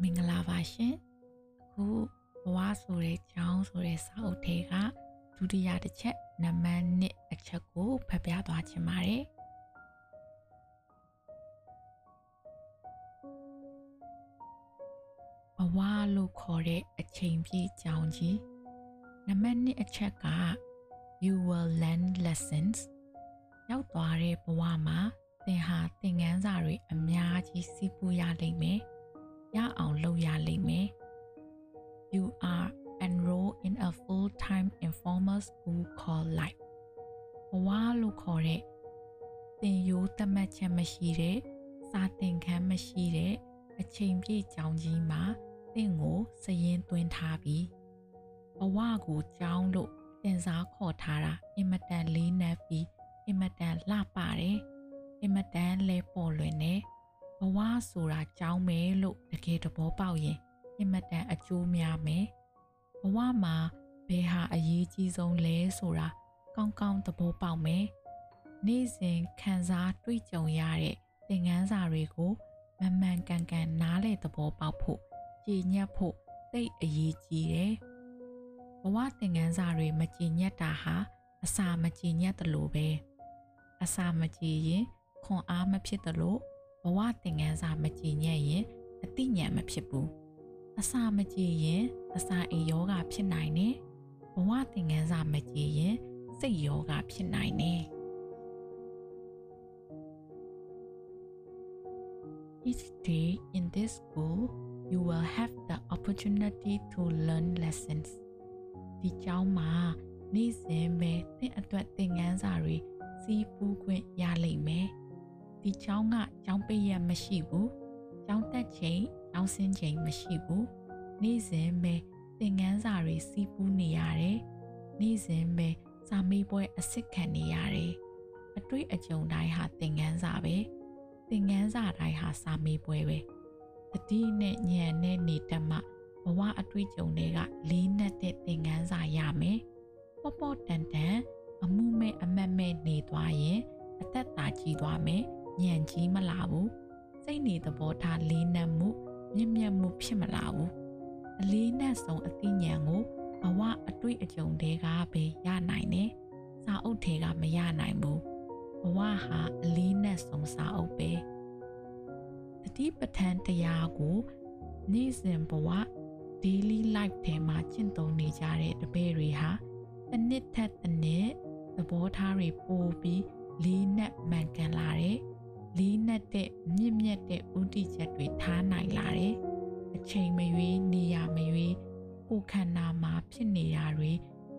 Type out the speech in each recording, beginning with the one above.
မင်္ဂလာပါရှင်အခုဘဝဆိုတဲ့ကျောင်းဆိုတဲ့စာအုပ်ထဲကဒုတိယတစ်ချက်နံပါတ်1အချက်ကိုဖတ်ပြသွားချင်ပါတယ်ဘဝလို့ခေါ်တဲ့အချိန်ပြည့်ကျောင်းကြီးနံပါတ်1အချက်က you will learn lessons ရောက်သွားတဲ့ဘဝမှာသင်ဟာသင်ခန်းစာတွေအများကြီးစီးပူးရလိမ့်မယ်။ ရအောင်လုပ်ရလိမ့်မယ်။ You are enrolled in a full-time informal school called life. ဘဝလို့ခေါ်တဲ့သင်ရိုးသတ်မှတ်ချက်မရှိတဲ့စာသင်ခန်းမရှိတဲ့အချိန်ပြည့်ကြောင်းကြီးမှာသင်ကိုစရင်သွင်းထားပြီးဘဝကိုကြောင်းလို့တင်စားခေါ်ထားတာအင်မတန်လေးနက်ပြီးအင်မတန်လှပတယ်အင်မတန်လဲပေါ်လွင်တယ် ဘဝဆိုတာကြောင်းမယ်လို့တကယ်တဘောပေါက်ရင်အင်မတန်အကျိုးများမယ်ဘဝမှာဘယ်ဟာအရေးကြီးဆုံးလဲဆိုတာကောင်းကောင်းသဘောပေါက်မယ်နေ့စဉ်ခံစားတွေ့ကြုံရတဲ့သင်ခန်းစာတွေကိုမမှန်ကန်ကန်နားလည်သဘောပေါက်ဖို့ကြည်ညက်ဖို့သိအရေးကြီးတယ်ဘဝသင်ခန်းစာတွေမကြည်ညက်တာဟာအစာမကြည်ညက်တယ်လို့ပဲအစာမကြည်ရင်ခွန်အားမဖြစ်တယ်လို့ ဘဝသင်ခန်းစာမကြည်ညက်ရင်အသိဉာဏ်မဖြစ်ဘူးအစာမကြည်ရင်အစာအိမ်ယောဂဖြစ်နိုင်တယ်ဘဝသင်ခန်းစာမကြည်ရင်စိတ်ယောဂဖြစ်နိုင်တယ် Each day in this school you will have the opportunity to learn lessons ဒီကျောင်းမှာနေ့စဉ်ပဲသင်အတွက်သင်ခန်းစာတွေစီးပူးခွင့်ရလိမ့်မယ် ဒီကျောင်းကကျောင်းပိတ်ရမရှိဘူးကျောင်းတက်ချိန်ကျောင်းဆင်းချိန်မရှိဘူးနေ့စဉ်ပဲသင်ခန်းစာတွေစီးပူးနေရတယ်နေ့စဉ်ပဲစာမေးပွဲအစ်စ်ခံနေရတယ်အတွေ့အကြုံတိုင်းဟာသင်ခန်းစာပဲသင်ခန်းစာတိုင်းဟာစာမေးပွဲပဲတတိနဲ့ညံနဲ့နေတတ်မှဘဝအတွေ့အကြုံတွေကလေးနက်တဲ့သင်ခန်းစာရမယ်ပေါ့ပေါ့တန်တန်အမှုမဲ့အမတ်မဲ့နေသွားရင်အသက်သာကြီးသွားမယ် ညံကြီးမလာဘူးစိတ်နေသဘောထားလေးနက်မှုမြင့်မြတ်မှုဖြစ်မလာဘူးအလေးနက်ဆုံးအသိဉာဏ်ကိုဘဝအတွေ့အကြုံတွေကပဲရနိုင်တယ်စာအုပ်တွေကမရနိုင်ဘူးဘဝဟာအလေးနက်ဆုံးစာအုပ်ပဲတတိပဋ္ဌာန်တရားကိုနေ့စဉ်ဘဝ daily life ထဲမှာကျင့်သုံးနေကြတဲ့တပည့်တွေဟာတစ်နှစ်ထက်တစ်နှစ်သဘောထားတွေပိုပြီးလေးနက်မှန်ကန်လာတယ် လေးနက်တဲ့မြင့်မြတ်တဲ့ဥတီချက်တွေထားနိုင်လာတယ်အချိန်မရွေးနေရမရွေးကိုယ်ခန္ဓာမှာဖြစ်နေတာတွေ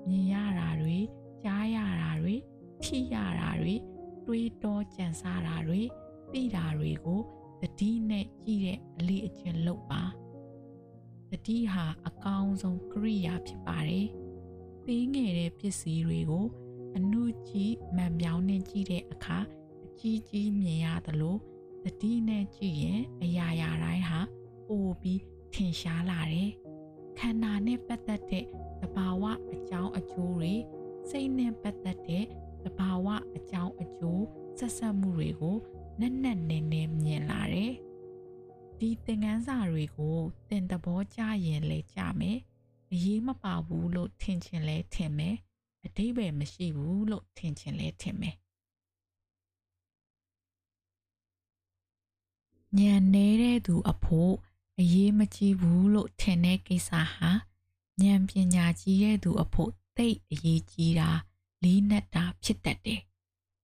မြင်ရတာတွေကြားရတာတွေထိရတာတွေတွေးတောကြံစားတာတွေသိတာတွေကိုတတိနဲ့ကြည့်တဲ့အလေးအကျင့်လုပ်ပါတတိဟာအကောင်းဆုံးကရိယာဖြစ်ပါတယ်သေးငယ်တဲ့ပစ္စည်းတွေကိုအနုကြီးမှန်ပြောင်းနဲ့ကြည့်တဲ့အခါအ ကြီးကြီးမြင်ရသလိုတတိနဲ့ကြည့်ရင်အရာရာတိုင်းဟာပိုပြီးထင်ရှားလာတယ်ခန္ဓာနဲ့ပတ်သက်တဲ့သဘာဝအကြောင်းအကျိုးတွေစိတ်နဲ့ပတ်သက်တဲ့သဘာဝအကြောင်းအကျိုးဆက်ဆက်မှုတွေကိုနက်နက်နဲနဲမြင်လာတယ်ဒီသင်ခန်းစာတွေကိုသင်သဘောကျရင်လေကြမယ်အရေးမပါဘူးလို့ထင်ချင်လဲထင်မယ်အတိပယ်မရှိဘူးလို့ထင်ချင်လဲထင်မယ် ညံနေတဲ့သူအဖို့အရေးမကြီးဘူးလို့ထင်တဲ့ကိစ္စဟာဉာဏ်ပညာကြီးတဲ့သူအဖို့သိအရေးကြီးတာလေးနက်တာဖြစ်တတ်တယ်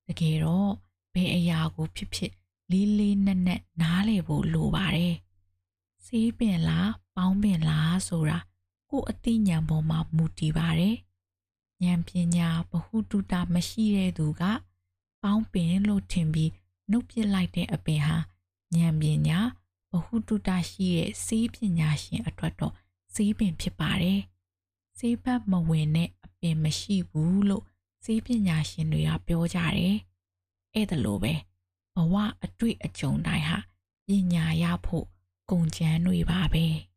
တကယ်တော့ဘယ်အရာကိုဖြစ်ဖြစ်လေးလေးနက်နက်နားလည်ဖို့လိုပါတယ်စေးပင်လားပေါင်းပင်လားဆိုတာကိုယ်အသိဉာဏ်ပေါ်မှာမူတည်ပါတယ်ဉာဏ်ပညာဗဟုတုတမရှိတဲ့သူက ပေါင်းပင်လို့ထင်ပြီးနှုတ်ပစ်လိုက်တဲ့အပင်ဟာ ဉာဏ်ပညာဗဟုတုတရှိတဲ့စေးပညာရှင်အတွက်တော့စေးပင်ဖြစ်ပါတယ်စေးဘက်မဝင်တဲ့အပင်မရှိဘူးလို့စေးပညာရှင်တွေကပြောကြတယ်အဲ့ဒါလိုပဲဘဝအတွေ့အကြုံတိုင်းဟာပညာရဖို့ကုန်ကျန်းတွေပါပဲ။